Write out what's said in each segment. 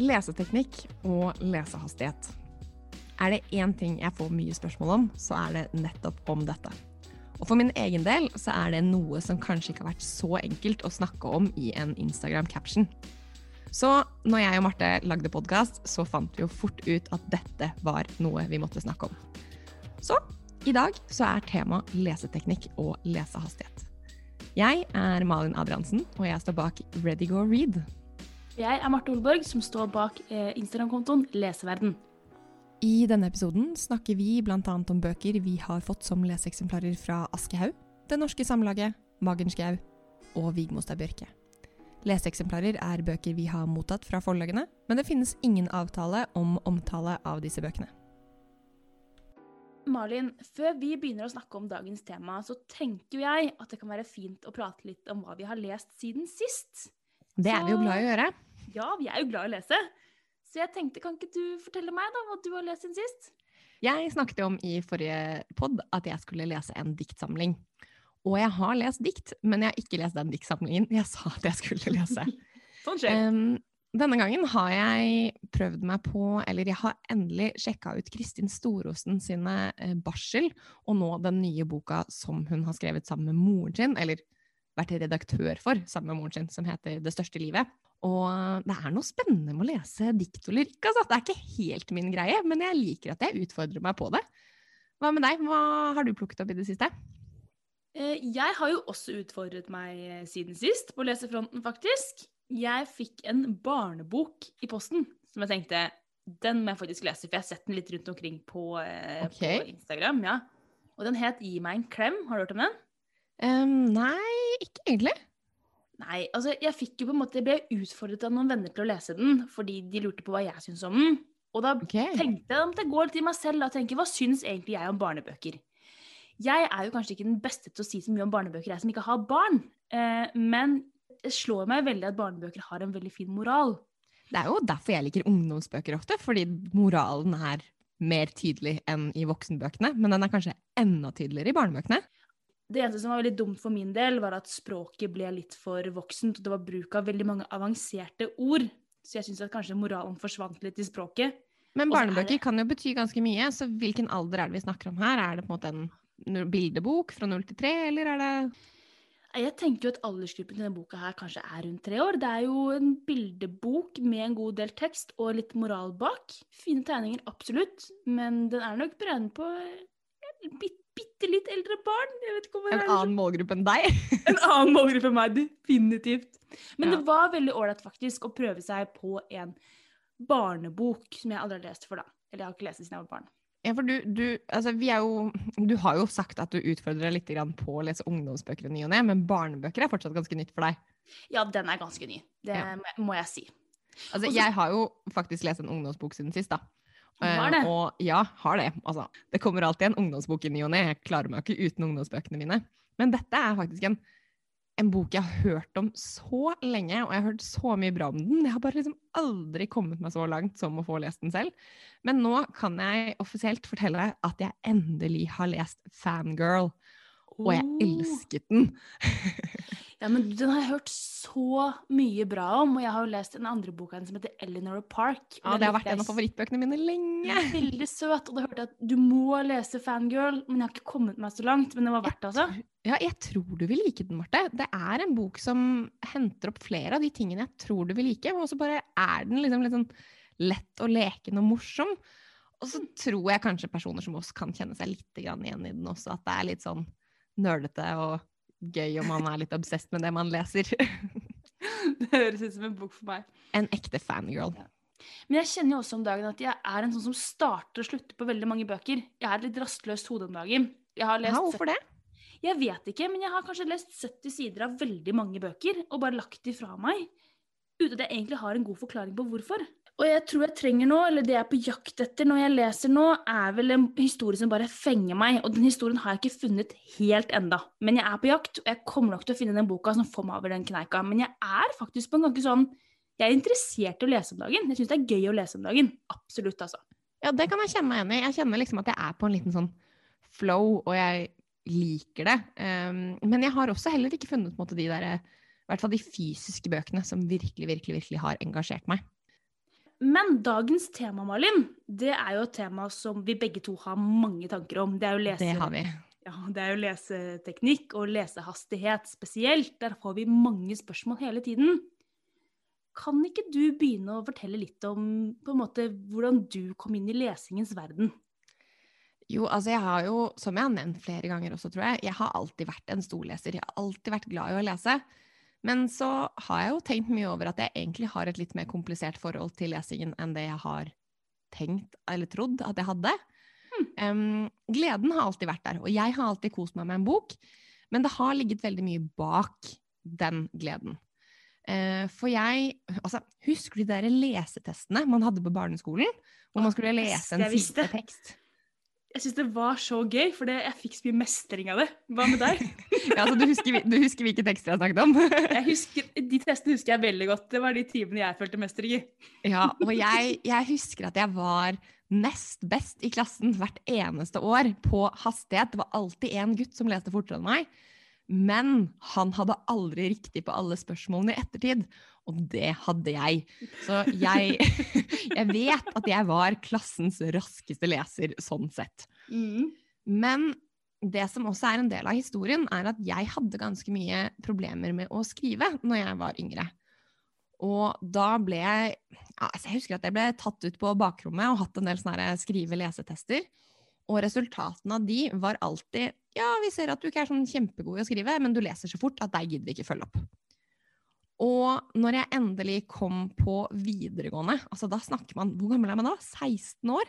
Leseteknikk og lesehastighet. Er det én ting jeg får mye spørsmål om, så er det nettopp om dette. Og for min egen del så er det noe som kanskje ikke har vært så enkelt å snakke om i en Instagram-caption. Så når jeg og Marte lagde podkast, så fant vi jo fort ut at dette var noe vi måtte snakke om. Så i dag så er tema leseteknikk og lesehastighet. Jeg er Malin Adriansen, og jeg står bak Ready Go Read. Jeg er Marte Olborg, som står bak eh, Instagram-kontoen Leseverden. I denne episoden snakker vi bl.a. om bøker vi har fått som leseeksemplarer fra Aschehoug, Det Norske Samlaget, Magenskau og Vigmostad Bjørke. Leseeksemplarer er bøker vi har mottatt fra forlagene, men det finnes ingen avtale om omtale av disse bøkene. Malin, før vi begynner å snakke om dagens tema, så tenker jeg at det kan være fint å prate litt om hva vi har lest siden sist. Det er vi jo glad i å gjøre. Ja, vi er jo glad i å lese. Så jeg tenkte, kan ikke du fortelle meg da hva du har lest siden sist? Jeg snakket om i forrige pod at jeg skulle lese en diktsamling. Og jeg har lest dikt, men jeg har ikke lest den diktsamlingen jeg sa at jeg skulle lese. sånn skjer. Um, denne gangen har jeg prøvd meg på, eller jeg har endelig sjekka ut Kristin Storosen sine eh, barsel, og nå den nye boka som hun har skrevet sammen med moren sin, eller vært redaktør for sammen med moren sin, som heter Det største livet. Og det er noe spennende med å lese dikt og lyrikk. Altså. Det er ikke helt min greie, men jeg liker at jeg utfordrer meg på det. Hva med deg? Hva har du plukket opp i det siste? Eh, jeg har jo også utfordret meg eh, siden sist, på lesefronten faktisk. Jeg fikk en barnebok i posten som jeg tenkte den må jeg faktisk lese, for jeg har sett den litt rundt omkring på, eh, okay. på Instagram. ja. Og den het Gi meg en klem. Har du hørt om den? Um, nei, ikke egentlig. Nei, altså jeg fikk jo på en måte, jeg ble utfordret av noen venner til å lese den, fordi de lurte på hva jeg syntes om den. Og da okay. tenkte jeg at det går i meg selv og tenker hva syns egentlig jeg om barnebøker? Jeg er jo kanskje ikke den beste til å si så mye om barnebøker, jeg som ikke har barn. Eh, men det slår meg veldig at barnebøker har en veldig fin moral. Det er jo derfor jeg liker ungdomsbøker ofte, fordi moralen er mer tydelig enn i voksenbøkene. Men den er kanskje enda tydeligere i barnebøkene. Det eneste som var veldig dumt for min del, var at språket ble litt for voksent. Og det var bruk av veldig mange avanserte ord. Så jeg syns kanskje moralen forsvant litt i språket. Men barnebøker kan jo bety ganske mye, så hvilken alder er det vi snakker om her? Er det på en måte en bildebok fra null til tre, eller er det jeg tenker jo at aldersgruppen til denne boka her kanskje er rundt tre år. Det er jo en bildebok med en god del tekst og litt moral bak. Fine tegninger, absolutt, men den er nok beregnet på bitte bitte litt eldre barn. en annen målgruppe enn deg? en annen målgruppe enn meg, definitivt. Men ja. det var veldig ålreit faktisk å prøve seg på en barnebok som jeg aldri har lest før, da. Eller jeg har ikke lest den siden jeg var barn. Ja, for du, du, altså vi jo, du har jo sagt at du utfordrer deg litt på å lese ungdomsbøker i ny og ne, men barnebøker er fortsatt ganske nytt for deg? Ja, den er ganske ny. Det ja. må jeg si. Altså, Også, jeg har jo faktisk lest en ungdomsbok siden sist, da. Har det? Uh, og ja, har det. Altså, det kommer alltid en ungdomsbok i ny og ne. Jeg klarer meg ikke uten ungdomsbøkene mine. Men dette er faktisk en en bok jeg har hørt om så lenge, og jeg har hørt så mye bra om den. Jeg har bare liksom aldri kommet meg så langt som å få lest den selv. Men nå kan jeg offisielt fortelle deg at jeg endelig har lest Fangirl. Og jeg elsket den. Ja, men Den har jeg hørt så mye bra om, og jeg har jo lest den andre boka som heter Eleanor Park. Ja, Det har vært en av favorittbøkene mine lenge. Veldig søt. Og da hørte jeg at du må lese Fangirl, men jeg har ikke kommet meg så langt. Men det var verdt det, altså. Ja, jeg tror du vil like den, Marte. Det er en bok som henter opp flere av de tingene jeg tror du vil like, og så bare er den liksom litt sånn lett og leken og morsom. Og så tror jeg kanskje personer som oss kan kjenne seg litt igjen i den også, at det er litt sånn nerdete og gøy om man er litt obsessed med det man leser. det høres ut som en bok for meg. En ekte fangirl. Ja. Men jeg kjenner jo også om dagen at jeg er en sånn som starter og slutter på veldig mange bøker. Jeg er et litt rastløst hode om dagen. Ja, hvorfor det? Jeg vet ikke, men jeg har kanskje lest 70 sider av veldig mange bøker og bare lagt de fra meg. Uten at jeg egentlig har en god forklaring på hvorfor. Og jeg tror jeg trenger nå, eller det jeg er på jakt etter når jeg leser nå, er vel en historie som bare fenger meg. Og den historien har jeg ikke funnet helt enda. Men jeg er på jakt, og jeg kommer nok til å finne den boka som får meg over den kneika. Men jeg er faktisk på en ganske sånn Jeg er interessert i å lese om dagen. Jeg syns det er gøy å lese om dagen. Absolutt, altså. Ja, det kan jeg kjenne meg igjen i. Jeg kjenner liksom at jeg er på en liten sånn flow, og jeg liker det. Um, men jeg har også heller ikke funnet måte, de der, i hvert fall de fysiske bøkene som virkelig, virkelig, virkelig har engasjert meg men dagens tema, Malin, det er jo et tema som vi begge to har mange tanker om. Det er jo, lese, Det har vi. ja, det er jo leseteknikk og lesehastighet spesielt. Der får vi mange spørsmål hele tiden. Kan ikke du begynne å fortelle litt om måte, hvordan du kom inn i lesingens verden? Jo, altså jeg har jo, som jeg har nevnt flere ganger også, tror jeg, jeg har alltid vært en storleser. Jeg har alltid vært glad i å lese. Men så har jeg jo tenkt mye over at jeg egentlig har et litt mer komplisert forhold til lesingen enn det jeg har tenkt eller trodd at jeg hadde. Um, gleden har alltid vært der, og jeg har alltid kost meg med en bok. Men det har ligget veldig mye bak den gleden. Uh, for jeg altså, Husker du de der lesetestene man hadde på barneskolen? Hvor man skulle lese en siste tekst? Jeg syns det var så gøy, for det, jeg fikk så mye mestring av det. Hva med deg? Ja, så du, husker, du husker hvilke tekster jeg snakket om? Jeg husker, de testene husker jeg veldig godt. Det var de timene jeg følte mestring i. Ja, og jeg, jeg husker at jeg var nest best i klassen hvert eneste år på hastighet. Det var alltid en gutt som leste fortere enn meg. Men han hadde aldri riktig på alle spørsmålene i ettertid, og det hadde jeg. Så jeg, jeg vet at jeg var klassens raskeste leser sånn sett. Men det som også er en del av historien, er at jeg hadde ganske mye problemer med å skrive når jeg var yngre. Og da ble jeg ja, altså Jeg husker at jeg ble tatt ut på bakrommet og hatt en del sånne skrive-lesetester. Og resultatene av de var alltid Ja, vi ser at du ikke er sånn kjempegod i å skrive, men du leser så fort at deg gidder vi ikke følge opp. Og når jeg endelig kom på videregående, altså da snakker man Hvor gammel er man da? 16 år?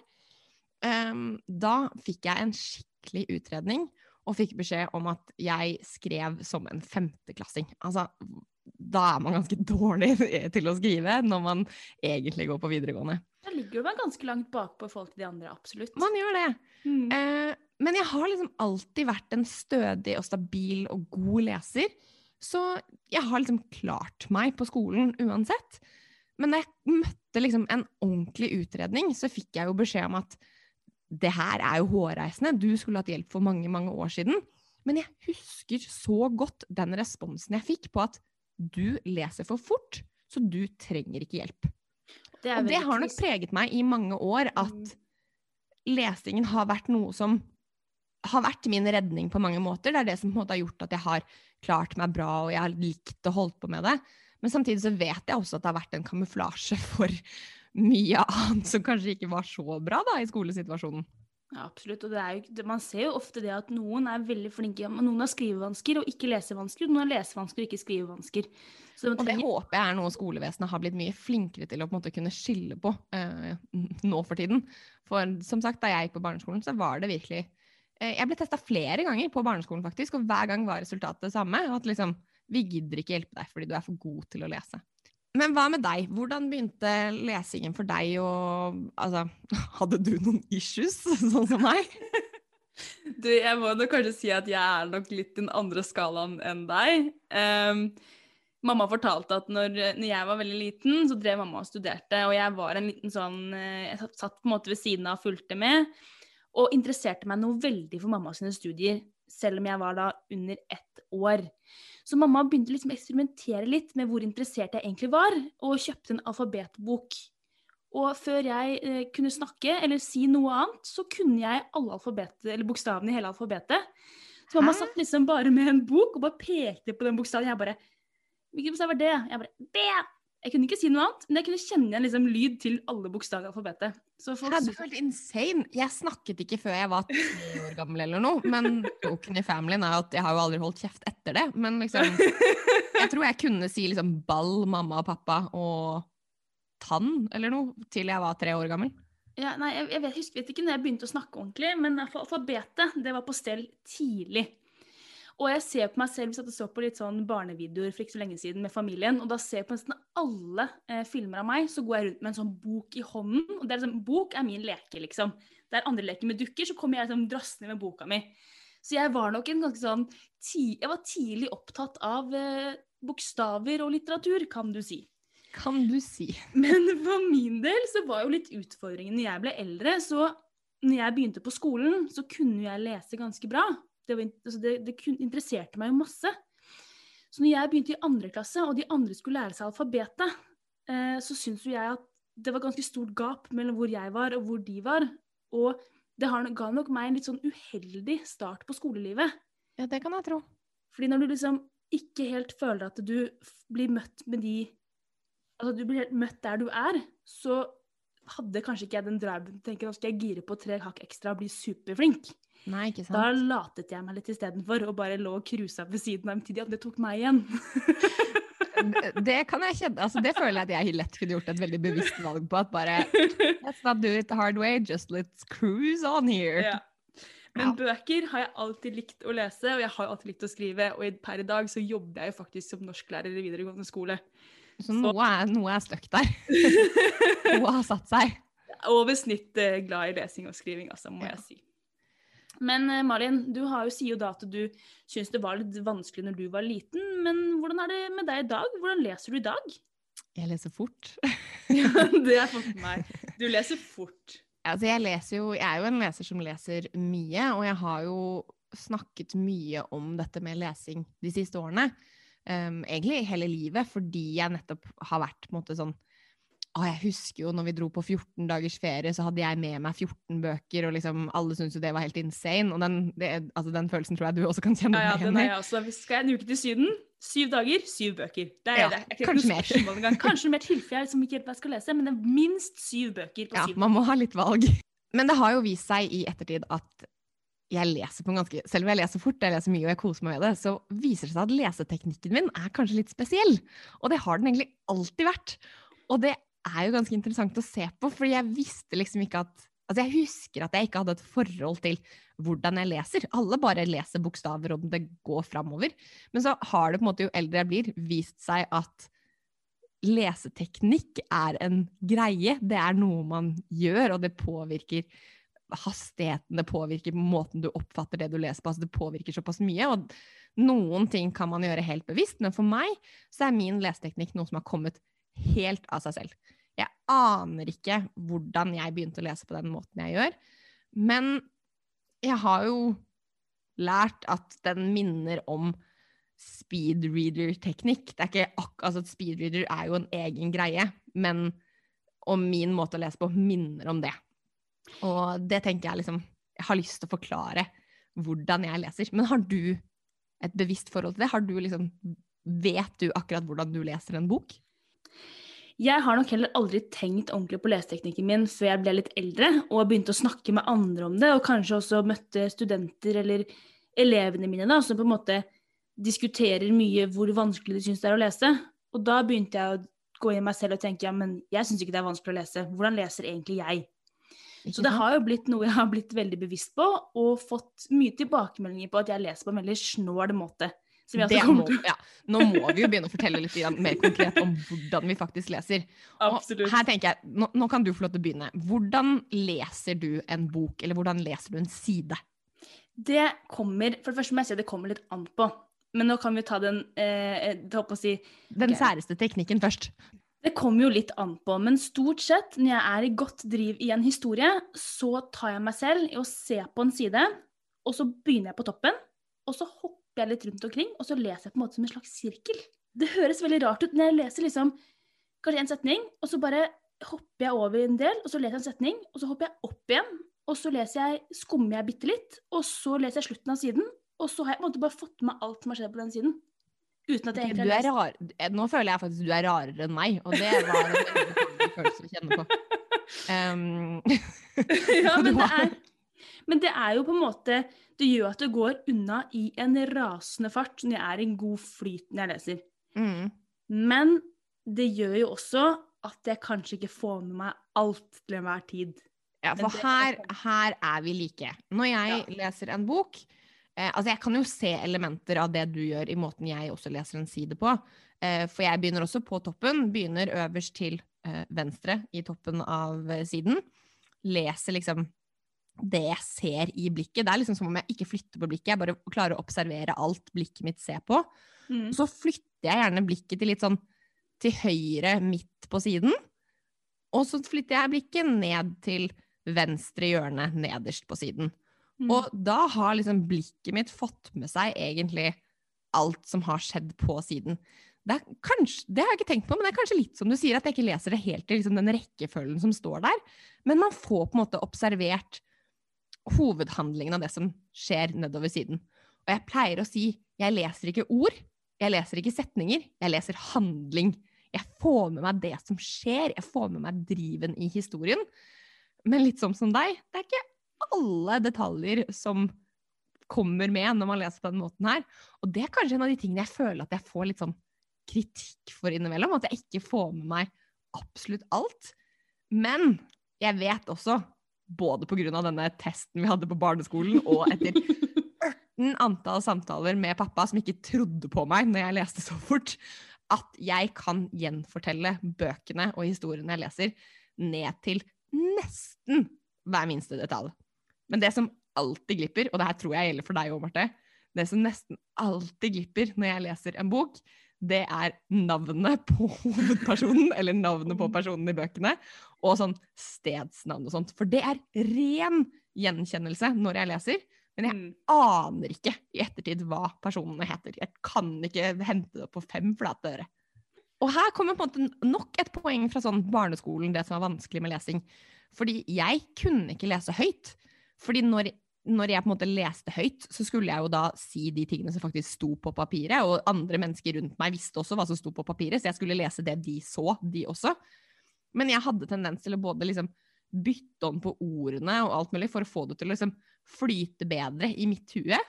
Um, da fikk jeg en skikkelig utredning og fikk beskjed om at jeg skrev som en femteklassing. Altså, da er man ganske dårlig til å skrive når man egentlig går på videregående. Da ligger man ganske langt bakpå i forhold til de andre, absolutt. Man gjør det. Mm. Uh, men jeg har liksom alltid vært en stødig og stabil og god leser. Så jeg har liksom klart meg på skolen uansett. Men da jeg møtte liksom en ordentlig utredning, så fikk jeg jo beskjed om at det her er jo hårreisende, du skulle hatt hjelp for mange, mange år siden. Men jeg husker så godt den responsen jeg fikk på at du leser for fort, så du trenger ikke hjelp. Det Og det har nok preget meg i mange år at Mm. lesingen har vært noe som har vært min redning på mange måter. Det er det som på en måte har gjort at jeg har klart meg bra, og jeg har likt å holde på med det. Men samtidig så vet jeg også at det har vært en kamuflasje for mye annet som kanskje ikke var så bra da i skolesituasjonen. Ja, absolutt. Og det er jo, man ser jo ofte det at noen er veldig flinke. Noen har skrivevansker og ikke lesevansker, og noen har lesevansker og ikke skrivevansker. Så man Og det håper jeg er noe skolevesenet har blitt mye flinkere til å på en måte kunne skille på eh, nå for tiden. For som sagt, da jeg gikk på barneskolen, så var det virkelig Jeg ble testa flere ganger på barneskolen, faktisk, og hver gang var resultatet det samme. At liksom Vi gidder ikke hjelpe deg fordi du er for god til å lese. Men hva med deg? Hvordan begynte lesingen for deg? Og altså, hadde du noen issues, sånn som meg? Du, jeg må nok kanskje si at jeg er nok litt den andre skalaen enn deg. Um, mamma fortalte at når, når jeg var veldig liten, så drev mamma og studerte. Og jeg var en liten sånn eh, Jeg satt på en måte ved siden av og fulgte med. Og interesserte meg noe veldig for mamma sine studier, selv om jeg var da under ett år. Så mamma begynte liksom å eksperimentere litt med hvor interessert jeg egentlig var, og kjøpte en alfabetbok. Og før jeg eh, kunne snakke eller si noe annet, så kunne jeg alle alfabetet, eller bokstavene i hele alfabetet. Så mamma Hæ? satt liksom bare med en bok og bare pekte på den bokstaven. Jeg bare Hvilken bokstav var det? Jeg bare Det! Jeg kunne ikke si noe annet, men jeg kunne kjenne igjen liksom lyd til alle bokstaver i alfabetet. Så folk er helt insane. Jeg snakket ikke før jeg var ti år gammel eller noe. Men joken i familien er at jeg har jo aldri holdt kjeft etter det. Men liksom Jeg tror jeg kunne si liksom ball, mamma og pappa og tann eller noe til jeg var tre år gammel. Ja, nei, jeg, jeg vet, husker vet ikke når jeg begynte å snakke ordentlig, men alfabetet det var på stell tidlig. Og jeg ser på meg selv, hvis jeg så på litt sånn barnevideoer for ikke så lenge siden med familien, og da ser jeg på nesten alle eh, filmer av meg, så går jeg rundt med en sånn bok i hånden. og det er liksom, Bok er min leke, liksom. Der andre leker med dukker, så kommer jeg liksom drassende med boka mi. Så jeg var nok en ganske sånn Jeg var tidlig opptatt av eh, bokstaver og litteratur, kan du si. Kan du si. Men for min del så var jo litt utfordringen når jeg ble eldre. Så når jeg begynte på skolen, så kunne jeg lese ganske bra. Det, var, altså det, det interesserte meg jo masse. Så når jeg begynte i andre klasse, og de andre skulle lære seg alfabetet, eh, så syntes jo jeg at det var ganske stort gap mellom hvor jeg var og hvor de var. Og det har, ga nok meg en litt sånn uheldig start på skolelivet. Ja, det kan jeg tro. Fordi når du liksom ikke helt føler at du blir møtt med de Altså du blir helt møtt der du er, så hadde kanskje ikke jeg den driven til å tenke nå skal jeg gire på tre hakk ekstra og bli superflink. Nei, ikke sant. Da latet jeg meg litt istedenfor og bare lå og cruisa ved siden av dem til de det tok meg igjen. Det kan jeg kjenne, altså det føler jeg at jeg lett kunne gjort et veldig bevisst valg på. At bare Let's not do it the hard way, just let's cruise on here. Ja. Men bøker har jeg alltid likt å lese, og jeg har alltid likt å skrive. Og per i dag så jobber jeg jo faktisk som norsklærer i videregående skole. Så noe er, noe er stuck der. Noe har satt seg. Over snittet glad i lesing og skriving, altså, må Ja. jeg si. Men eh, Malin, du har jo, sier jo da at du syns det var litt vanskelig når du var liten. Men hvordan er det med deg i dag? Hvordan leser du i dag? Jeg leser fort. Ja, det jeg fått med meg. Du leser fort. Altså jeg, leser jo, jeg er jo en leser som leser mye, og jeg har jo snakket mye om dette med lesing de siste årene. Um, egentlig hele livet, fordi jeg nettopp har vært på en måte sånn å, jeg husker jo når vi dro på 14 dagers ferie, så hadde jeg med meg 14 bøker, og liksom alle syntes jo det var helt insane. Og den, det, altså den følelsen tror jeg du også kan kjenne Ja, ja, deg igjen i. jeg også. Hvis skal jeg en uke til Syden, syv dager, syv bøker. Det er Ja, det. er kanskje mer. Kanskje mer tilfelle jeg liksom ikke helt hva jeg skal lese, men det er minst syv bøker på Ja, syv. man må ha litt valg. Men det har jo vist seg i ettertid at jeg leser på en ganske Selv om jeg leser fort, jeg leser mye og jeg koser meg med det, så viser det seg at leseteknikken min er kanskje litt spesiell. Og det har den egentlig alltid vært. Og det er jo ganske interessant å se på, fordi jeg visste liksom ikke at Altså, jeg husker at jeg ikke hadde et forhold til hvordan jeg leser. Alle bare leser bokstaver, og det går framover. Men så har det på en måte, jo eldre jeg blir, vist seg at leseteknikk er en greie. Det er noe man gjør, og det påvirker hastigheten, det påvirker måten du oppfatter det du leser på. Altså det påvirker såpass mye. Og noen ting kan man gjøre helt bevisst, men for meg så er min leseteknikk noe som har kommet helt av seg selv. Jeg aner ikke hvordan jeg begynte å lese på den måten jeg gjør, men jeg har jo lært at den minner om speedreader-teknikk. Det er ikke akkurat altså Speedreader er jo en egen greie, men og min måte å lese på minner om det. Og det tenker jeg liksom Jeg har lyst til å forklare hvordan jeg leser. Men har du et bevisst forhold til det? Har du liksom Vet du akkurat hvordan du leser en bok? Jeg har nok heller aldri tenkt ordentlig på leseteknikken min før jeg ble litt eldre og begynte å snakke med andre om det, og kanskje også møtte studenter eller elevene mine da, som på en måte diskuterer mye hvor vanskelig de syns det er å lese. Og da begynte jeg å gå i meg selv og tenke ja, men jeg syns ikke det er vanskelig å lese. Hvordan leser egentlig jeg? Så det har jo blitt noe jeg har blitt veldig bevisst på, og fått mye tilbakemeldinger på at jeg leser på en veldig snål måte. Må, ja. Nå må vi jo begynne å fortelle litt mer konkret om hvordan vi faktisk leser. Og Absolutt. her tenker jeg, nå, nå kan du få lov til å begynne. Hvordan leser du en bok, eller hvordan leser du en side? Det kommer For det første må jeg si det kommer litt an på. Men nå kan vi ta den eh, si, Den særeste teknikken først. Det kommer jo litt an på, men stort sett når jeg er i godt driv i en historie, så tar jeg meg selv i å se på en side, og så begynner jeg på toppen, og så hopper jeg litt rundt omkring, og så leser jeg på en måte som en slags sirkel. Det høres veldig rart ut når jeg leser liksom kanskje en setning, og så bare hopper jeg over en del, og så leser jeg en setning, og så hopper jeg opp igjen, og så leser jeg, skummer jeg bitte litt, og så leser jeg slutten av siden, og så har jeg på en måte bare fått med alt som har skjedd på den siden. Uten at jeg egentlig har lest. rar. eh, Nå føler jeg faktisk at du er rarere enn meg, og det var en veldig følelse å kjenne på. Um, ja, men det, er, men det er jo på en måte Det gjør at det går unna i en rasende fart når jeg er i en god flyt når jeg leser. mm, Men det gjør jo også at jeg kanskje ikke får med meg alt til enhver tid. ja, for her, her er vi like. Når jeg leser en bok eh, Altså, jeg kan jo se elementer av det du gjør i måten jeg også leser en side på. Eh, for jeg begynner også på toppen. Begynner øverst til eh, venstre i toppen av eh, siden. Leser liksom det jeg ser i blikket. Det er liksom som om jeg ikke flytter på blikket, jeg bare klarer å observere alt blikket mitt ser på. Mm. Og så flytter jeg gjerne blikket til litt sånn til høyre midt på siden. Og så flytter jeg blikket ned til venstre hjørne nederst på siden. Mm. Og da har liksom blikket mitt fått med seg egentlig alt som har skjedd på siden. det, kanskje, det har jeg ikke tenkt på, men det er kanskje litt som du sier, at jeg ikke leser det helt i liksom, den rekkefølgen som står der. Men man får på en måte observert hovedhandlingen av det som skjer nedover siden. Og jeg pleier å si jeg leser ikke ord, jeg leser ikke setninger, jeg leser handling. Jeg får med meg det som skjer, jeg får med meg driven i historien. Men litt sånn som deg, det er ikke alle detaljer som kommer med når man leser på den måten her. Og det er kanskje en av de tingene jeg føler at jeg får litt sånn kritikk for innimellom. At jeg ikke får med meg absolutt alt. Men jeg vet også, både pga. denne testen vi hadde på barneskolen, og etter ørten antall samtaler med pappa som ikke trodde på meg når jeg leste så fort, at jeg kan gjenfortelle bøkene og historiene jeg leser, ned til nesten hver minste detalj. Men det som alltid glipper, og det her tror jeg gjelder for deg òg, Marte, det som nesten alltid glipper når jeg leser en bok, det er navnet på hovedpersonen, eller navnet på personen i bøkene, og sånn stedsnavn og sånt. For det er ren gjenkjennelse når jeg leser, men jeg mm. aner ikke i ettertid hva personene heter. Jeg kan ikke hente det opp på fem flate øre. Og her kommer på en måte nok et poeng fra sånn barneskolen, det som er vanskelig med lesing. Fordi jeg kunne ikke lese høyt. Fordi når når jeg på en måte leste høyt, så skulle jeg jo da si de tingene som faktisk sto på papiret. Og andre mennesker rundt meg visste også hva som sto på papiret, så jeg skulle lese det de så, de også. Men jeg hadde tendens til å både liksom bytte om på ordene og alt mulig for å få det til å liksom flyte bedre i mitt hue.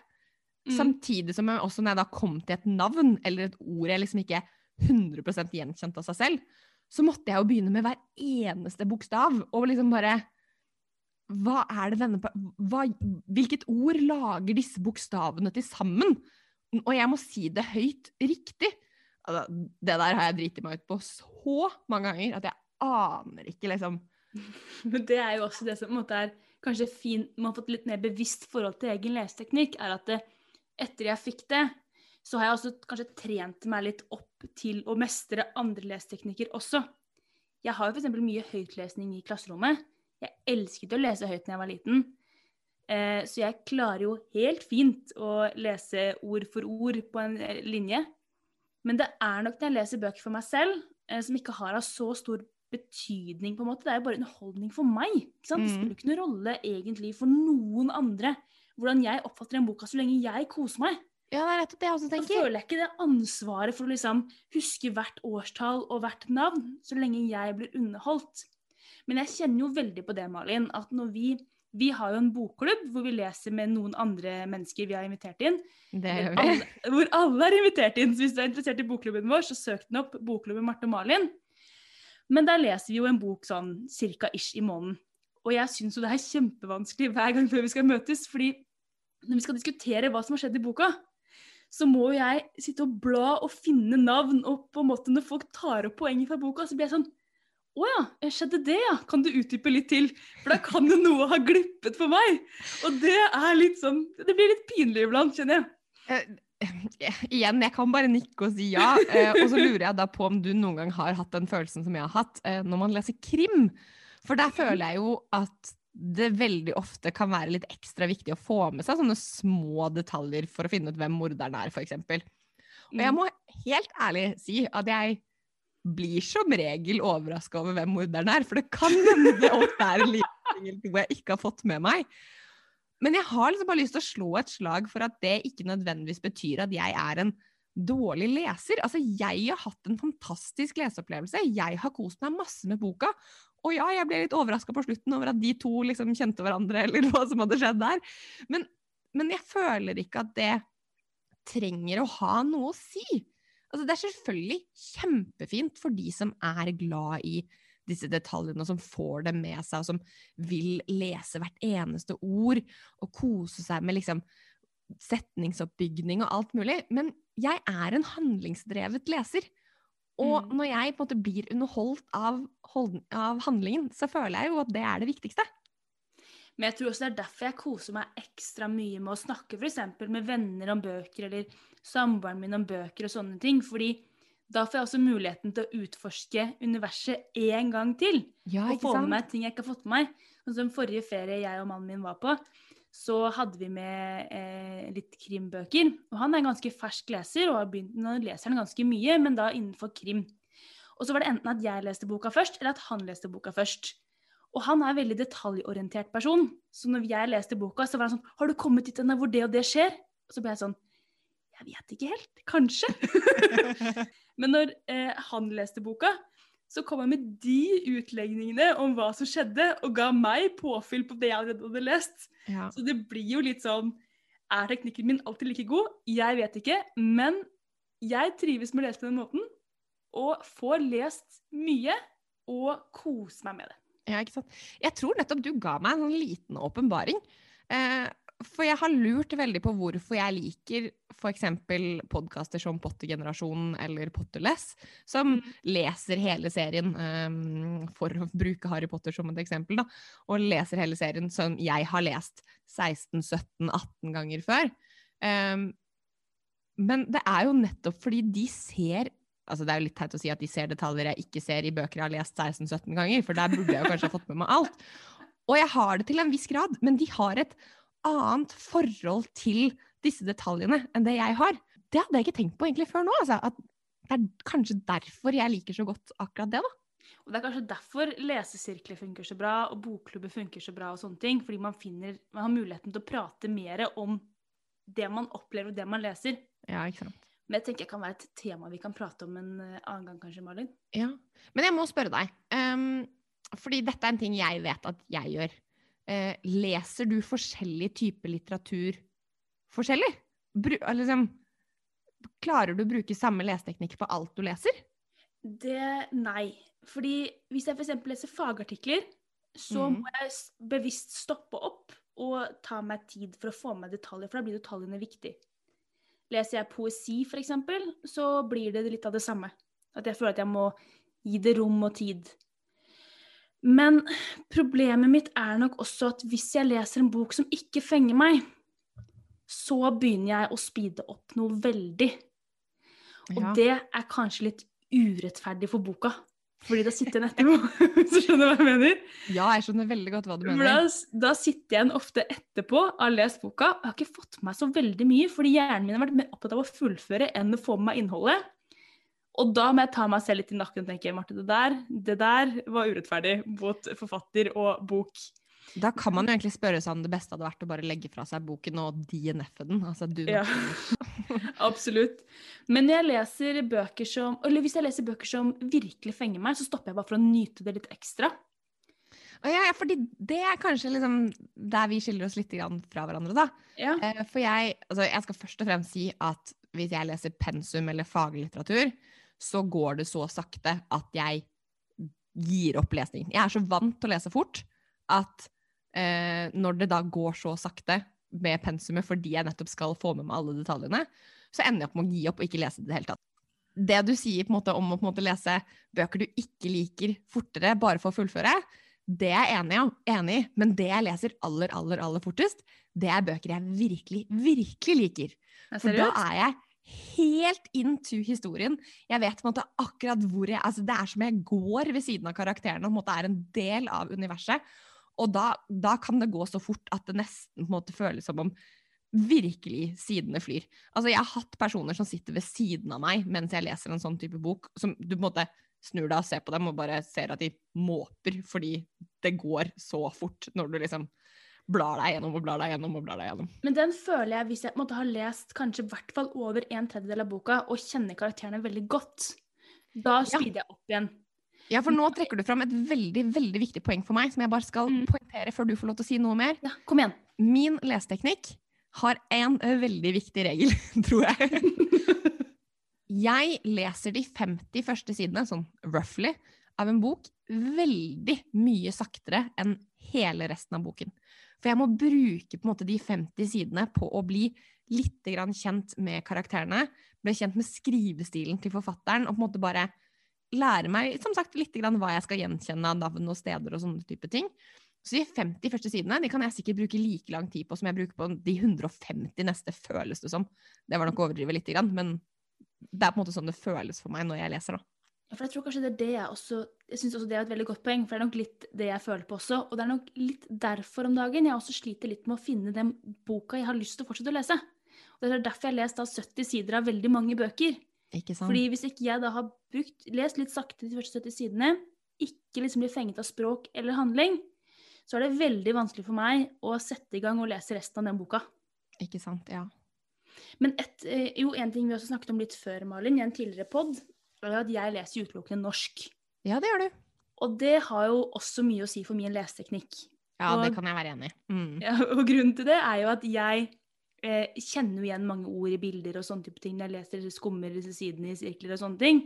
Mm. Samtidig som jeg også når jeg da kom til et navn eller et ord jeg liksom ikke 100% gjenkjente av seg selv, så måtte jeg jo begynne med hver eneste bokstav og liksom bare hva er det denne hva, Hvilket ord lager disse bokstavene til sammen? Og jeg må si det høyt riktig. Altså, det der har jeg driti meg ut på så mange ganger at jeg aner ikke, liksom. Det er jo også det som på en måte er kanskje fint Man har fått litt mer bevisst forhold til egen leseteknikk, er at det, etter jeg fikk det, så har jeg også kanskje trent meg litt opp til å mestre andre leseteknikker også. Jeg har jo f.eks. mye høytlesning i klasserommet. Jeg elsket å lese høyt da jeg var liten. Eh, så jeg klarer jo helt fint å lese ord for ord på en eh, linje. Men det er nok når jeg leser bøker for meg selv, eh, som ikke har av så stor betydning, på en måte. Det er jo bare underholdning for meg. Ikke sant? Det mm. spiller ikke noen rolle egentlig for noen andre hvordan jeg oppfatter en boka så lenge jeg koser meg. Ja, det er rett det jeg også tenker. Da føler jeg ikke det ansvaret for å liksom huske hvert årstall og hvert navn, så lenge jeg blir underholdt. Men jeg kjenner jo veldig på det, Malin, at når vi vi har jo en bokklubb hvor vi leser med noen andre mennesker vi har invitert inn. Det gjør vi. Alle, hvor alle er invitert inn. Så hvis du er interessert i bokklubben vår, så søk den opp. Bokklubben Marte og Malin. Men der leser vi jo en bok sånn cirka ish i måneden. Og jeg syns jo det er kjempevanskelig hver gang før vi skal møtes, fordi når vi skal diskutere hva som har skjedd i boka, så må jo jeg sitte og bla og finne navn, og på en måte når folk tar opp poenget fra boka, så blir jeg sånn å ja, skjedde det, ja? Kan du utdype litt til? For da kan jo noe ha glippet for meg. Og det er litt sånn Det blir litt pinlig iblant, kjenner jeg. Igjen, jeg kan bare nikke og si ja. Uh, og så lurer jeg da på om du noen gang har hatt den følelsen som jeg har hatt uh, når man leser krim. For der føler jeg jo at det veldig ofte kan være litt ekstra viktig å få med seg sånne små detaljer for å finne ut hvem morderen er, f.eks. Og jeg mm. må helt ærlig si at jeg blir som regel overraska over hvem morderen er. For det kan hende det ofte er en liten ting jeg ikke har fått med meg. Men jeg har liksom bare lyst til å slå et slag for at det ikke nødvendigvis betyr at jeg er en dårlig leser. Altså, jeg har hatt en fantastisk leseopplevelse. Jeg har kost meg masse med boka. Og ja, jeg ble litt overraska på slutten over at de to liksom kjente hverandre, eller hva som hadde skjedd der. Men, men jeg føler ikke at det trenger å ha noe å si. Altså, det er selvfølgelig kjempefint for de som er glad i disse detaljene, og som får dem med seg, og som vil lese hvert eneste ord og kose seg med liksom setningsoppbygning og alt mulig. Men jeg er en handlingsdrevet leser. Og mm. når jeg på en måte blir underholdt av, av handlingen, så føler jeg jo at det er det viktigste. Men jeg tror også det er derfor jeg koser meg ekstra mye med å snakke f.eks. med venner om bøker, eller samboeren min om bøker og sånne ting. fordi da får jeg også muligheten til å utforske universet en gang til. Ja, og få med meg ting jeg ikke har fått med meg. Sånn som forrige ferie jeg og mannen min var på, så hadde vi med eh, litt krimbøker. Og han er en ganske fersk leser, og har begynt, nå leser han ganske mye, men da innenfor krim. Og så var det enten at jeg leste boka først, eller at han leste boka først. Og han er en veldig detaljorientert person. Så når jeg leste boka, så var han sånn 'Har du kommet dit hvor det og det skjer?' Og så ble jeg sånn Jeg vet ikke helt. Kanskje. Men når eh, han leste boka, så kom han med de utlegningene om hva som skjedde, og ga meg påfyll på det jeg allerede hadde lest. Ja. Så det blir jo litt sånn Er teknikken min alltid like god? Jeg vet ikke. Men jeg trives med å lese på den måten, og får lest mye og koser meg med det. Ja, ikke sant? Jeg tror nettopp du ga meg en sånn liten åpenbaring. Eh, for jeg har lurt veldig på hvorfor jeg liker f.eks. podkaster som Pottergenerasjonen eller Potterless, som Mm. leser hele serien, um, for å bruke Harry Potter som et eksempel, da, og leser hele serien som jeg har lest 16-17-18 ganger før. Um, men det er jo nettopp fordi de ser altså Det er jo litt teit å si at de ser detaljer jeg ikke ser i bøker jeg har lest 16-17 ganger, for der burde jeg jo kanskje ha fått med meg alt. Og jeg har det til en viss grad, men de har et annet forhold til disse detaljene enn det jeg har. Det hadde jeg ikke tenkt på egentlig før nå. Altså, at det er kanskje derfor jeg liker så godt akkurat det. da. Og Det er kanskje derfor lesesirkler funker så bra, og bokklubber funker så bra. og sånne ting, Fordi man, finner, man har muligheten til å prate mer om det man opplever og det man leser. Ja, ikke sant? Men jeg tenker det kan være et tema vi kan prate om en eh, annen gang, kanskje, Malin. Ja. Men jeg må spørre deg, Um, fordi dette er en ting jeg vet at jeg gjør. Eh, leser du forskjellig type litteratur forskjellig? Bru liksom, klarer du å bruke samme leseteknikk på alt du leser? Det Nei. Fordi hvis jeg f.eks. leser fagartikler, så mm. må jeg bevisst stoppe opp og ta meg tid for å få med detaljer, for da blir detaljene viktig. Leser jeg poesi, f.eks., så blir det litt av det samme. At jeg føler at jeg må gi det rom og tid. Men problemet mitt er nok også at hvis jeg leser en bok som ikke fenger meg, så begynner jeg å speede opp noe veldig. Og Ja. det er kanskje litt urettferdig for boka. Fordi da sitter jeg etterpå, hvis du skjønner hva jeg mener. Ja, jeg skjønner veldig godt hva du mener. da, da sitter jeg igjen ofte etterpå, og har lest boka, og jeg har ikke fått med meg så veldig mye, fordi hjernen min har vært mer opptatt av å fullføre enn å få med meg innholdet. Og da må jeg ta meg selv litt i nakken og tenke Marte, det der, det der var urettferdig mot forfatter og bok. Da kan man jo egentlig spørre seg om det beste hadde vært å bare legge fra seg boken og DNF-e den. Altså, du, Ja. Absolutt. Men når jeg leser bøker som Eller hvis jeg leser bøker som virkelig fenger meg, så stopper jeg bare for å nyte det litt ekstra. Ja, ja, fordi det er kanskje liksom der vi skiller oss litt fra hverandre, da. Ja. Eh, For jeg, altså jeg skal først og fremst si at hvis jeg leser pensum eller faglitteratur, så går det så sakte at jeg gir opp lesning. Jeg er så vant til å lese fort at eh, når det da går så sakte med pensumet fordi jeg nettopp skal få med meg alle detaljene, så ender jeg opp med å gi opp og ikke lese det i det hele tatt. Det du sier måte om å måte lese bøker du ikke liker fortere bare for å fullføre, det er jeg enig, i- enig i, men det jeg leser aller, aller, aller fortest, det er bøker jeg virkelig, virkelig liker. Er For da er jeg helt into historien. Jeg vet på en måte akkurat hvor jeg altså Det er som jeg går ved siden av karakterene og på en måte er en del av universet. Og da, da kan det gå så fort at det nesten på en måte føles som om virkelig sidene flyr. Altså Jeg har hatt personer som sitter ved siden av meg mens jeg leser en sånn type bok, som du på en måte snur deg og ser på dem og bare ser at de måper fordi det går så fort når du liksom blar deg gjennom og blar deg gjennom og blar deg gjennom. Men den føler jeg hvis jeg måtte ha lest kanskje hvert fall over en tredjedel av boka og kjenner karakterene veldig godt. Da Ja. jeg opp igjen. Ja, for nå trekker du fram et veldig veldig viktig poeng for meg, som jeg bare skal Mm. poengtere før du får lov til å si noe mer. Ja, kom igjen. Min leseteknikk har en eh, veldig viktig regel, tror jeg. Jeg leser de 50 første sidene, sånn roughly, av en bok veldig mye saktere enn hele resten av boken. For jeg må bruke måte de 50 sidene på å bli litt kjent med karakterene, bli kjent med skrivestilen til forfatteren, og på en måte bare lære meg som sagt, litt hva jeg skal gjenkjenne av navn og steder og sånne type ting. Så de 50 første sidene de kan jeg sikkert bruke like lang tid på som jeg bruker på de 150 neste, føles det som. Det var nok å overdrive litt, men det er på en måte sånn det føles for meg når jeg leser. da. For jeg tror kanskje det er det jeg også Jeg syns også det er et veldig godt poeng, for det er nok litt det jeg føler på også. Og det er nok litt derfor om dagen jeg også sliter litt med å finne den boka jeg har lyst til å fortsette å lese. Og det er derfor jeg har lest da 70 sider av veldig mange bøker. Ikke sant? Fordi hvis ikke jeg da har brukt, lest litt sakte de første 70 sidene, ikke liksom blir fenget av språk eller handling, så er det veldig vanskelig for meg å sette i gang og lese resten av den boka. Ikke sant, ja. Men et, eh, jo, en ting vi også snakket om litt før, Malin, i en tidligere pod, er at jeg leser utelukkende norsk. Ja, det gjør du. Og det har jo også mye å si for min leseteknikk. Ja, Og- det kan jeg være enig i. Mm. Ja, og grunnen til det er jo at jeg eh, kjenner igjen mange ord i bilder og sånne type ting når jeg leser eller skummer disse sidene i sirkler og sånne ting.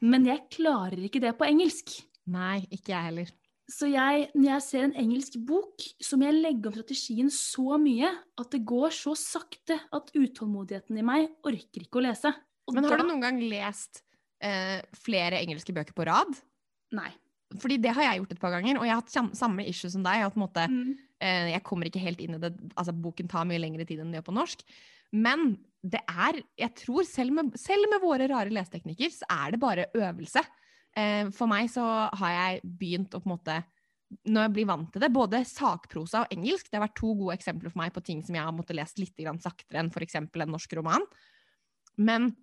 Men jeg klarer ikke det på engelsk. Nei, ikke jeg heller. Så jeg, når jeg ser en engelsk bok, så må jeg legge om strategien så mye at det går så sakte at utålmodigheten i meg orker ikke å lese. Og Men har da- du noen gang lest eh, flere engelske bøker på rad? Nei. Fordi det har jeg gjort et par ganger, og jeg har hatt samme issue som deg. At måte, Mm. eh, jeg kommer ikke helt inn i det. Altså, boken tar mye lengre tid enn det gjør på norsk. Men det er, jeg tror selv med, selv med våre rare leseteknikker, så er det bare øvelse. Eh, for meg så har jeg begynt å på en måte når jeg blir vant til det, både sakprosa og engelsk, det har vært to gode eksempler for meg på ting som jeg har måttet lest litt saktere enn f.eks. en norsk roman. Men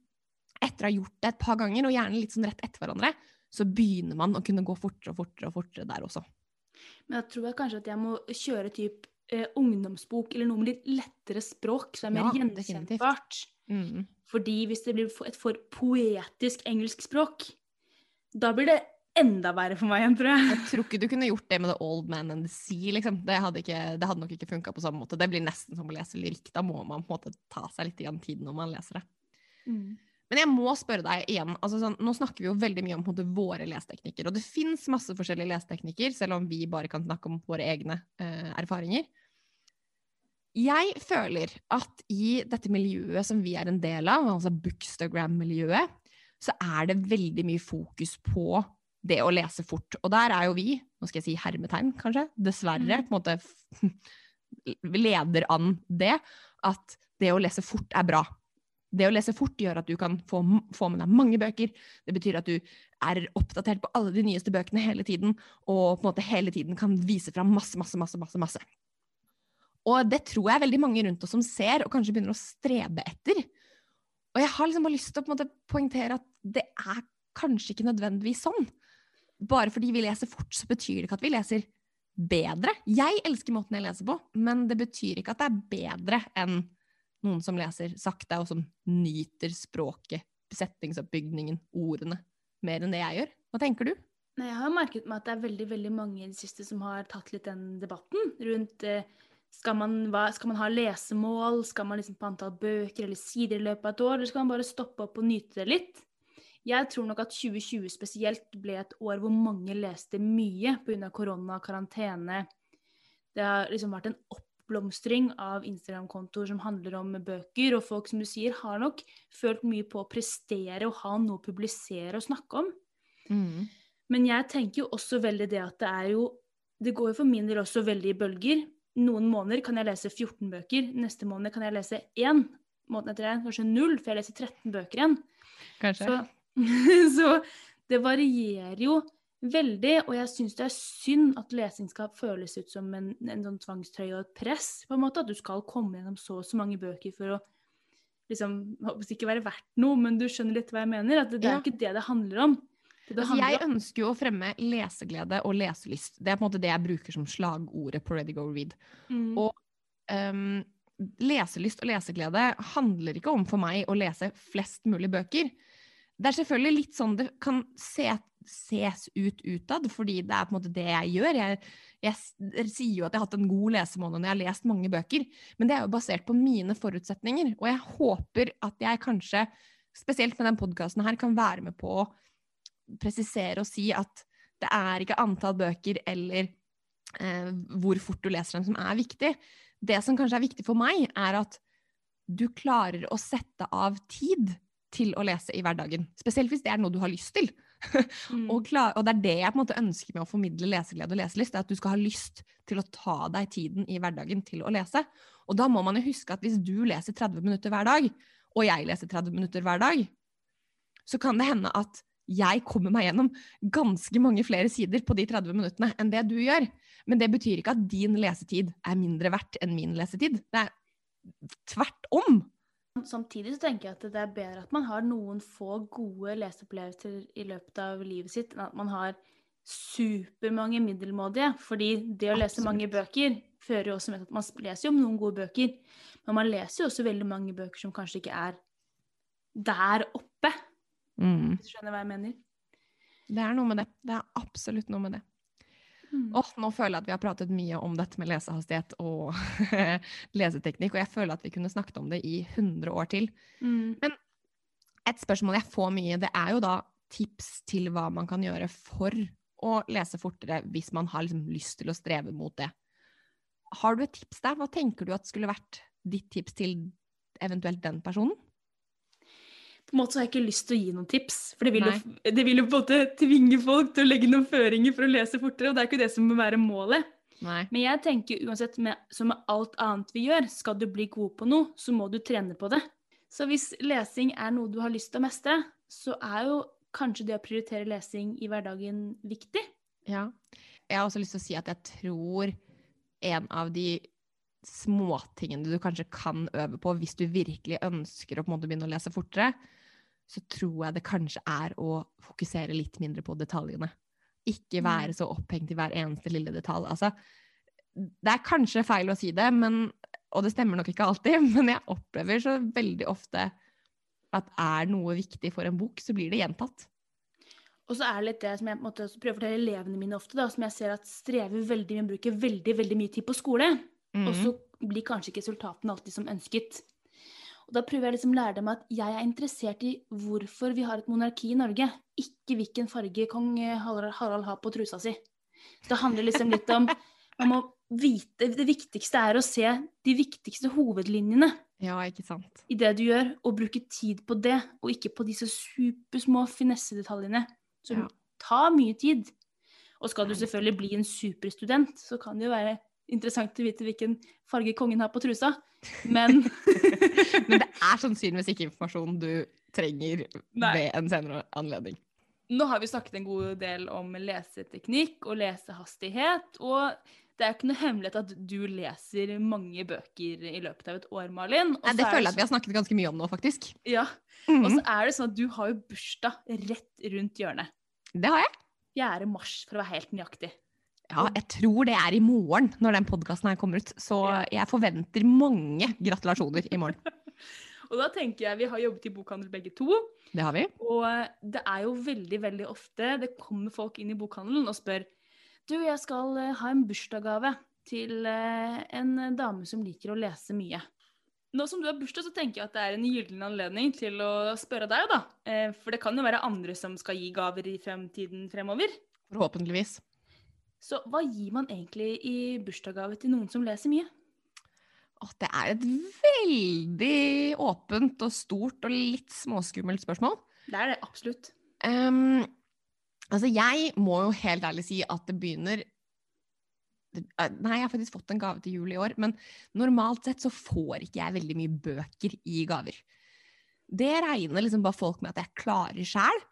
etter å ha gjort det et par ganger, og gjerne litt sånn rett etter hverandre, så begynner man å kunne gå fortere og fortere og fortere der også. Men da tror jeg kanskje at jeg må kjøre typ eh, ungdomsbok eller noe med litt lettere språk, så det er mer Ja, gjenkjennbart. Mm. Fordi hvis det blir et for poetisk engelsk språk, da blir det enda verre for meg igjen, tror jeg. Jeg tror ikke du kunne gjort det med The Old Man and the Sea. Liksom. Det, hadde ikke, det hadde nok ikke funka på samme måte. Det blir nesten som å lese lyrikk. Da må man på en måte ta seg litt tid når man leser det. Men jeg må spørre deg igjen. Altså sånn, nå snakker vi jo veldig mye om våre leseteknikker. Og det fins masse forskjellige leseteknikker, selv om vi bare kan snakke om våre egne eh, erfaringer. Jeg føler at i dette miljøet som vi er en del av, altså Bookstagram-miljøet, så er det veldig mye fokus på det å lese fort. Og der er jo vi, nå skal jeg si hermetegn kanskje, dessverre, Mhm. på en måte leder an det, at det å lese fort er bra. Det å lese fort gjør at du kan få, få med deg mange bøker. Det betyr at du er oppdatert på alle de nyeste bøkene hele tiden, og på en måte hele tiden kan vise fram masse, masse, masse, masse, masse. Og det tror jeg veldig mange rundt oss som ser, og kanskje begynner å strebe etter. Og jeg har liksom bare lyst til å måte poengtere at det er kanskje ikke nødvendigvis sånn. Bare fordi vi leser fort, så betyr det ikke at vi leser bedre. Jeg elsker måten jeg leser på, men det betyr ikke at det er bedre enn noen som leser sakte, og som nyter språket, setningsoppbygningen, ordene, mer enn det jeg gjør. Hva tenker du? Nei, jeg har merket meg at det er veldig veldig mange i det siste som har tatt litt den debatten rundt eh, skal, man, hva, skal man ha lesemål, skal man liksom på antall bøker eller sider i løpet av et år, eller skal man bare stoppe opp og nyte det litt? Jeg tror nok at 2020 spesielt ble et år hvor mange leste mye pga. korona, karantene. Det har liksom vært en oppblomstring av Instagram-kontoer som handler om bøker, og folk som du sier har nok følt mye på å prestere og ha noe å publisere og snakke om. Men jeg tenker jo også veldig det at det er jo Det går jo for min del også veldig i bølger. Noen måneder kan jeg lese 14 bøker, neste måned kan jeg lese én. Måneden etter det kanskje null, for jeg leser 13 bøker igjen. Kanskje? Så, så det varierer jo veldig, og jeg syns det er synd at lesing skal føles ut som en, en sånn tvangstrøye og et press. på en måte, At du skal komme gjennom så og så mange bøker for å liksom, håper ikke være verdt noe, men du skjønner litt hva jeg mener? At det, det er Ja. ikke det det handler om. Det det Altså, handler jeg ønsker jo å fremme leseglede og leselyst. Det er på en måte det jeg bruker som slagordet på Ready Go Read. Mm. Og um, leselyst og leseglede handler ikke om for meg å lese flest mulig bøker. Det er selvfølgelig litt sånn det kan se, ses ut utad, fordi det er på en måte det jeg gjør. Jeg, jeg, sier jo at jeg har hatt en god lesemåned når jeg har lest mange bøker, men det er jo basert på mine forutsetninger. Og jeg håper at jeg kanskje, spesielt med den podkasten her, kan være med på å presisere og si at det er ikke antall bøker eller eh, hvor fort du leser dem som er viktig. Det som kanskje er viktig for meg, er at du klarer å sette av tid til å lese i hverdagen. Spesielt hvis det er noe du har lyst til. Mm. Og, klar, og det er det jeg på en måte ønsker med å formidle leseglede og leselyst. er At du skal ha lyst til å ta deg tiden i hverdagen til å lese. Og da må man jo huske at hvis du leser 30 minutter hver dag, og jeg leser 30 minutter hver dag, så kan det hende at jeg kommer meg gjennom ganske mange flere sider på de 30 minuttene enn det du gjør. Men det betyr ikke at din lesetid er mindre verdt enn min lesetid. Det er tvert om. Samtidig så tenker jeg at det er bedre at man har noen få gode leseopplevelser i løpet av livet sitt, enn at man har supermange middelmådige. Fordi det å lese Absolutt. mange bøker fører jo også med at man leser jo noen gode bøker, men man leser jo også veldig mange bøker som kanskje ikke er der oppe, Mm. hvis du skjønner hva jeg mener. Det er noe med det. Det er absolutt noe med det. Mm. Åh, nå føler jeg at vi har pratet mye om dette med lesehastighet og leseteknikk, og jeg føler at vi kunne snakket om det i 100 år til. Mm. Et spørsmål jeg får mye, det er jo da tips til hva man kan gjøre for å lese fortere hvis man har liksom lyst til å streve mot det. Har du et tips der? Hva tenker du at skulle vært ditt tips til eventuelt den personen? På en måte så har jeg ikke lyst til å gi noen tips, for det vil, jo, det vil jo på en måte tvinge folk til å legge noen føringer for å lese fortere, og det er ikke det som må være målet. Nei. Men jeg tenker uansett, med, som med alt annet vi gjør, skal du bli god på noe, så må du trene på det. Så hvis lesing er noe du har lyst til å mestre, så er jo kanskje det å prioritere lesing i hverdagen viktig. Ja. Jeg har også lyst til å si at jeg tror en av de småtingene du kanskje kan øve på hvis du virkelig ønsker å på en måte begynne å lese fortere, så tror jeg det kanskje er å fokusere litt mindre på detaljene. Ikke Mm. være så opphengt i hver eneste lille detalj. Altså, det er kanskje feil å si det, men, og det stemmer nok ikke alltid, men jeg opplever så veldig ofte at er noe viktig for en bok, så blir det gjentatt. Og så er det litt det som jeg måte prøver å fortelle elevene mine ofte, da, som jeg ser at strever veldig med å bruke veldig, veldig mye tid på skole. Mm. Og så blir kanskje ikke resultatene alltid som ønsket. Og da prøver jeg liksom å lære dem at jeg er interessert i hvorfor vi har et monarki i Norge, ikke hvilken farge kong Harald Harald har på trusa si. Så det handler liksom litt om Man må vite Det viktigste er å se de viktigste hovedlinjene Ja, ikke sant. i det du gjør, og bruke tid på det, og ikke på disse supersmå finessedetaljene som Ja. tar mye tid. Og skal du selvfølgelig bli en superstudent, så kan det jo være interessant å vite hvilken farge kongen har på trusa, men Men det er sannsynligvis ikke informasjon du trenger Nei. ved en senere anledning. Nå har vi snakket en god del om leseteknikk og lesehastighet, og det er jo ikke noe hemmelighet at du leser mange bøker i løpet av et år, Malin. Nei, det er føler jeg at vi har snakket ganske mye om nå, faktisk. Ja, og så Mhm. er det sånn at du har jo bursdag rett rundt hjørnet. Det har jeg. 4. mars, for å være helt nøyaktig. Ja, jeg tror det er i morgen når den podkasten her kommer ut. Så jeg forventer mange gratulasjoner i morgen. Og da tenker jeg, vi har jobbet i bokhandel begge to, Det har vi. og det er jo veldig, veldig ofte det kommer folk inn i bokhandelen og spør du, jeg skal eh, ha en bursdagsgave til eh, en dame som liker å lese mye. Nå som du har bursdag, så tenker jeg at det er en gyllen anledning til å spørre deg, da. Eh, For det kan jo være andre som skal gi gaver i fremtiden fremover. Forhåpentligvis. Så hva gir man egentlig i bursdagsgave til noen som leser mye? Åh, det er et veldig åpent og stort og litt småskummelt spørsmål. Det er det absolutt. Um, altså, jeg må jo helt ærlig si at det begynner eh, Nei, jeg har faktisk fått en gave til jul i år, men normalt sett så får ikke jeg veldig mye bøker i gaver. Det regner liksom bare folk med at jeg klarer sjæl,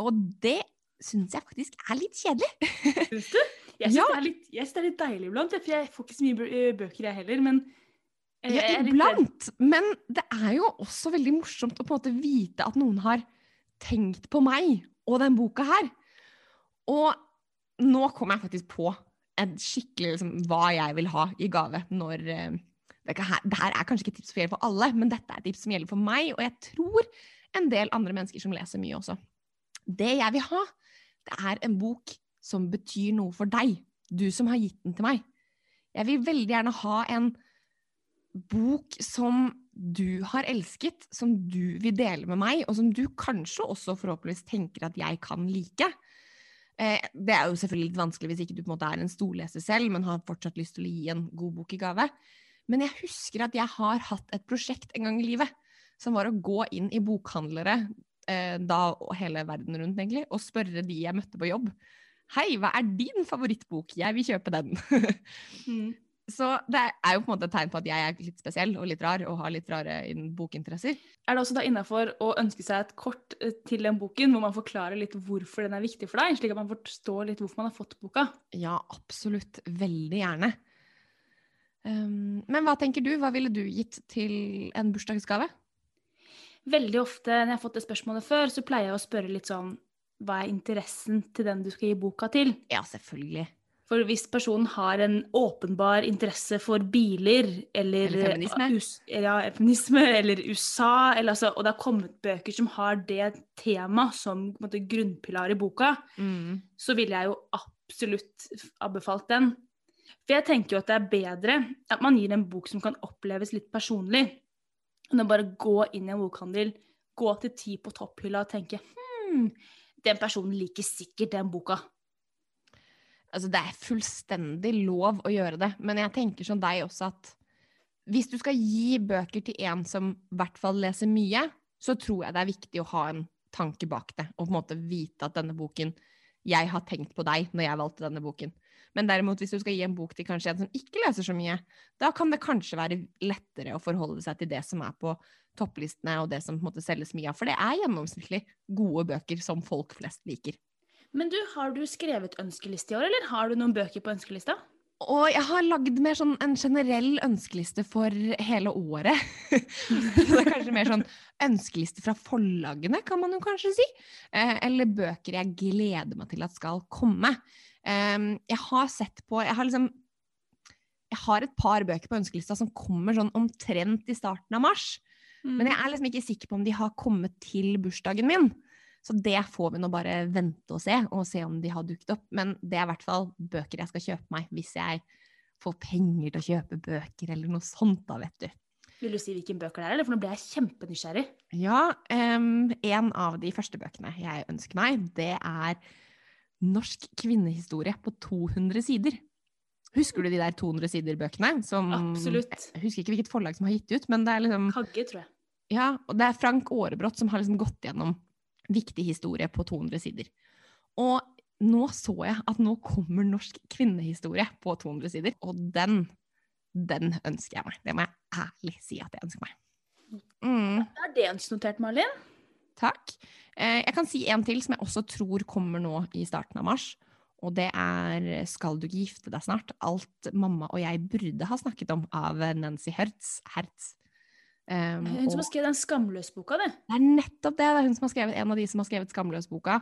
og det syns jeg faktisk er litt kjedelig. Syns du? Jeg syns Ja. det, det er litt deilig iblant, for jeg får ikke så mye eh, bøker jeg heller, men Ja, iblant. Men det er jo også veldig morsomt å på en måte vite at noen har tenkt på meg og den boka her. Og nå kom jeg faktisk på en skikkelig liksom, hva jeg vil ha i gave når uh, det, her, det her er kanskje ikke et tips som gjelder for alle, men dette er et tips som gjelder for meg, og jeg tror en del andre mennesker som leser mye også. Det jeg vil ha, det er en bok som betyr noe for deg. Du som har gitt den til meg. Jeg vil veldig gjerne ha en bok som du har elsket, som du vil dele med meg, og som du kanskje også forhåpentligvis tenker at jeg kan like. Eh, det er jo selvfølgelig litt vanskelig hvis ikke du på en måte er en storleser selv, men har fortsatt lyst til å gi en god bok i gave. Men jeg husker at jeg har hatt et prosjekt en gang i livet, som var å gå inn i bokhandlere, eh, da og hele verden rundt egentlig, og spørre de jeg møtte på jobb. Hei, hva er din favorittbok? Jeg vil kjøpe den. Mm. Så det er jo på en måte et tegn på at jeg er litt spesiell og litt rar og har litt rare bokinteresser. Er det også da innafor å ønske seg et kort eh, til den boken, hvor man forklarer litt hvorfor den er viktig for deg, slik at man forstår litt hvorfor man har fått boka? Ja, absolutt. Veldig gjerne. Um, men hva tenker du? Hva ville du gitt til en bursdagsgave? Veldig ofte når jeg har fått det spørsmålet før, så pleier jeg å spørre litt sånn Hva er interessen til den du skal gi boka til? Ja, selvfølgelig. For hvis personen har en åpenbar interesse for biler, eller Eller feminisme. eh, us- ja, feminisme, eller USA, eller altså, og det har kommet bøker som har det tema som måte, grunnpilar i boka, Mm. så ville jeg jo absolutt anbefalt den. For jeg tenker jo at det er bedre at man gir en bok som kan oppleves litt personlig, enn å bare gå inn i en bokhandel, gå til ti på topphylla og tenke hm, den personen liker sikkert den boka. Altså, det er fullstendig lov å gjøre det, men jeg tenker som deg også at hvis du skal gi bøker til en som i hvert fall leser mye, så tror jeg det er viktig å ha en tanke bak det, og på en måte vite at denne boken Jeg har tenkt på deg når jeg valgte denne boken. Men derimot, hvis du skal gi en bok til kanskje en som ikke leser så mye, da kan det kanskje være lettere å forholde seg til det som er på topplistene, og det som på en måte selges mye av. For det er gjennomsnittlig gode bøker som folk flest liker. Men du, har du skrevet ønskeliste i år, eller har du noen bøker på ønskelista? Og jeg har lagd mer sånn en generell ønskeliste for hele året. Det er kanskje mer sånn ønskeliste fra forlagene, kan man jo kanskje si. Eh, eller bøker jeg gleder meg til at skal komme. Eh, jeg har sett på Jeg har liksom Jeg har et par bøker på ønskelista som kommer sånn omtrent i starten av mars. Men jeg er liksom ikke sikker på om de har kommet til bursdagen min. Så det får vi nå bare vente og se, og se om de har dukket opp. Men det er i hvert fall bøker jeg skal kjøpe meg hvis jeg får penger til å kjøpe bøker eller noe sånt, da, vet du. Vil du si hvilken bøker det er, eller? For nå ble jeg kjempenysgjerrig. Ja, um, en av de første bøkene jeg ønsker meg, det er Norsk kvinnehistorie på 200 sider. Husker du de der 200 sider-bøkene? Absolutt. Jeg husker ikke hvilket forlag som har gitt ut, men det er liksom Kagge, tror jeg. Ja, og det er Frank Aarebrot som har liksom gått gjennom viktig historie på 200 sider. Og nå så jeg at nå kommer norsk kvinnehistorie på 200 sider, og den, den ønsker jeg meg. Det må jeg ærlig si at jeg ønsker meg. Mm, Da er det ønskenotert, Malin. takk. Eh, jeg kan si en til som jeg også tror kommer nå i starten av mars. Og det er 'Skal du ikke gifte deg snart?' Alt mamma og jeg burde ha snakket om, av Nancy Hertz. Hertz. Um, Hun som har skrevet den Skamløs-boka, det. Det er nettopp det. Det er hun som har skrevet, en av de som har skrevet Skamløs-boka.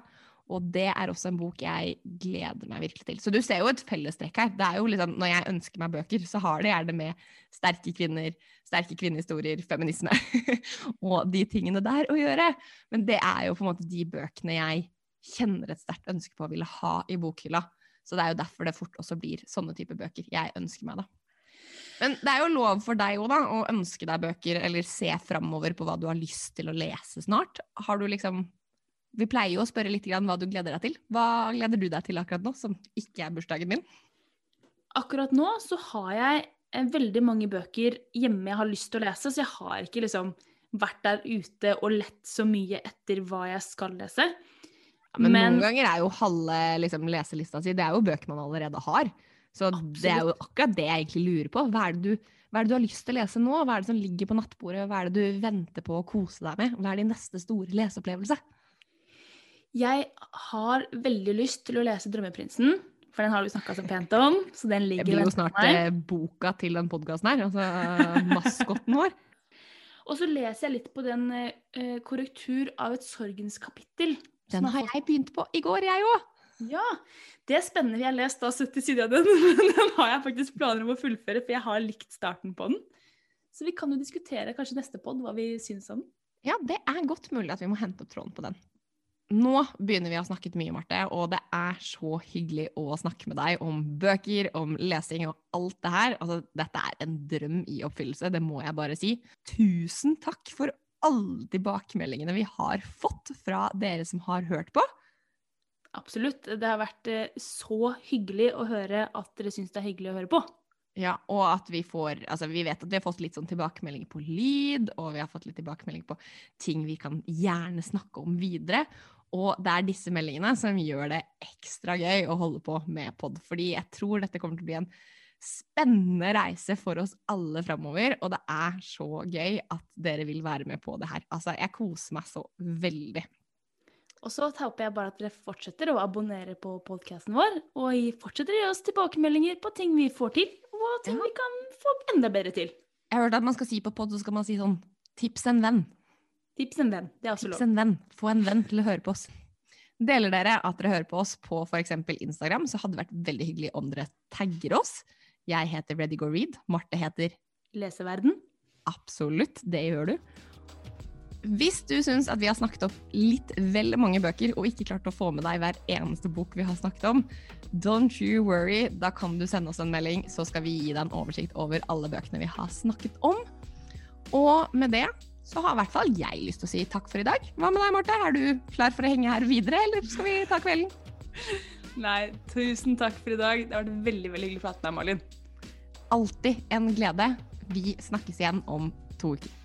Og det er også en bok jeg gleder meg virkelig til. Så du ser jo et fellestrekk her. Det er jo liksom, Når jeg ønsker meg bøker, så har det gjerne med sterke kvinner, sterke kvinnehistorier, feminisme og de tingene der å gjøre. Men det er jo på en måte de bøkene jeg kjenner et sterkt ønske på å ville ha i bokhylla. Så det er jo derfor det fort også blir sånne type bøker jeg ønsker meg, da. Men det er jo lov for deg òg, da, å ønske deg bøker, eller se framover på hva du har lyst til å lese snart. Har du liksom Vi pleier jo å spørre litt grann hva du gleder deg til. Hva gleder du deg til akkurat nå, som ikke er bursdagen min? Akkurat nå så har jeg eh, veldig mange bøker hjemme jeg har lyst til å lese, så jeg har ikke liksom vært der ute og lett så mye etter hva jeg skal lese. Ja, men, Men- noen ganger er jo halve liksom, leselista si Det er jo bøker man allerede har. Så det er jo akkurat det jeg egentlig lurer på. Hva er, du, hva er det du har lyst til å lese nå? Hva er det som ligger på nattbordet? Hva er det du venter på å kose deg med? Hva er din neste store leseopplevelse? Jeg har veldig lyst til å lese 'Drømmeprinsen', for den har vi snakka så pent om. Så den ligger Det blir jo snart eh, boka til den podkasten her. Altså maskotten vår. Og så leser jeg litt på den eh, korrektur av et sorgens kapittel. Den har jeg begynt på i går, jeg òg. Ja, det er spennende. Vi har lest da 70 sider av den, men den har jeg faktisk planer om å fullføre, for jeg har likt starten på den. Så vi kan jo diskutere kanskje neste pod hva vi syns om den. Ja, det er godt mulig at vi må hente opp tråden på den. Nå begynner vi å ha snakket mye, Marte, og det er så hyggelig å snakke med deg om bøker, om lesing og alt det her. Altså, dette er en drøm i oppfyllelse, det må jeg bare si. Tusen takk for alle tilbakemeldingene vi har fått fra dere som har hørt på. Absolutt. Det har vært eh, så hyggelig å høre at dere syns det er hyggelig å høre på. Ja, og at vi får Altså, vi vet at vi har fått litt sånn tilbakemeldinger på lyd, og vi har fått litt tilbakemeldinger på ting vi kan gjerne snakke om videre. Og det er disse meldingene som gjør det ekstra gøy å holde på med pod. Fordi jeg tror dette kommer til å bli en spennende reise for oss alle framover, og det er så gøy at dere vil være med på det her. Altså, jeg koser meg så veldig. Og så håper jeg bare at dere fortsetter å abonnere på podkasten vår, og fortsetter å gi oss tilbakemeldinger på ting vi får til, og ting Ja. vi kan få enda bedre til. Jeg har hørt at man skal si på pod, så skal man si sånn Tips en venn. Tips en venn. Det er også Tips lov. en venn. Få en venn til å høre på oss. Deler dere at dere hører på oss på f.eks. Instagram, så hadde det vært veldig hyggelig om dere tagger oss. Jeg heter Ready Go Read. Marte heter Leseverden. absolutt, det gjør du. Hvis du syns at vi har snakket opp litt vel mange bøker, og ikke klart å få med deg hver eneste bok vi har snakket om, don't you worry, da kan du sende oss en melding, så skal vi gi deg en oversikt over alle bøkene vi har snakket om. Og med det så har i hvert fall jeg lyst til å si takk for i dag. Hva med deg, Marte? Er du klar for å henge her videre, eller skal vi ta kvelden? Nei, tusen takk for i dag. Det har vært veldig veldig hyggelig å prate med deg, Malin. Alltid en glede. Vi snakkes igjen om to uker.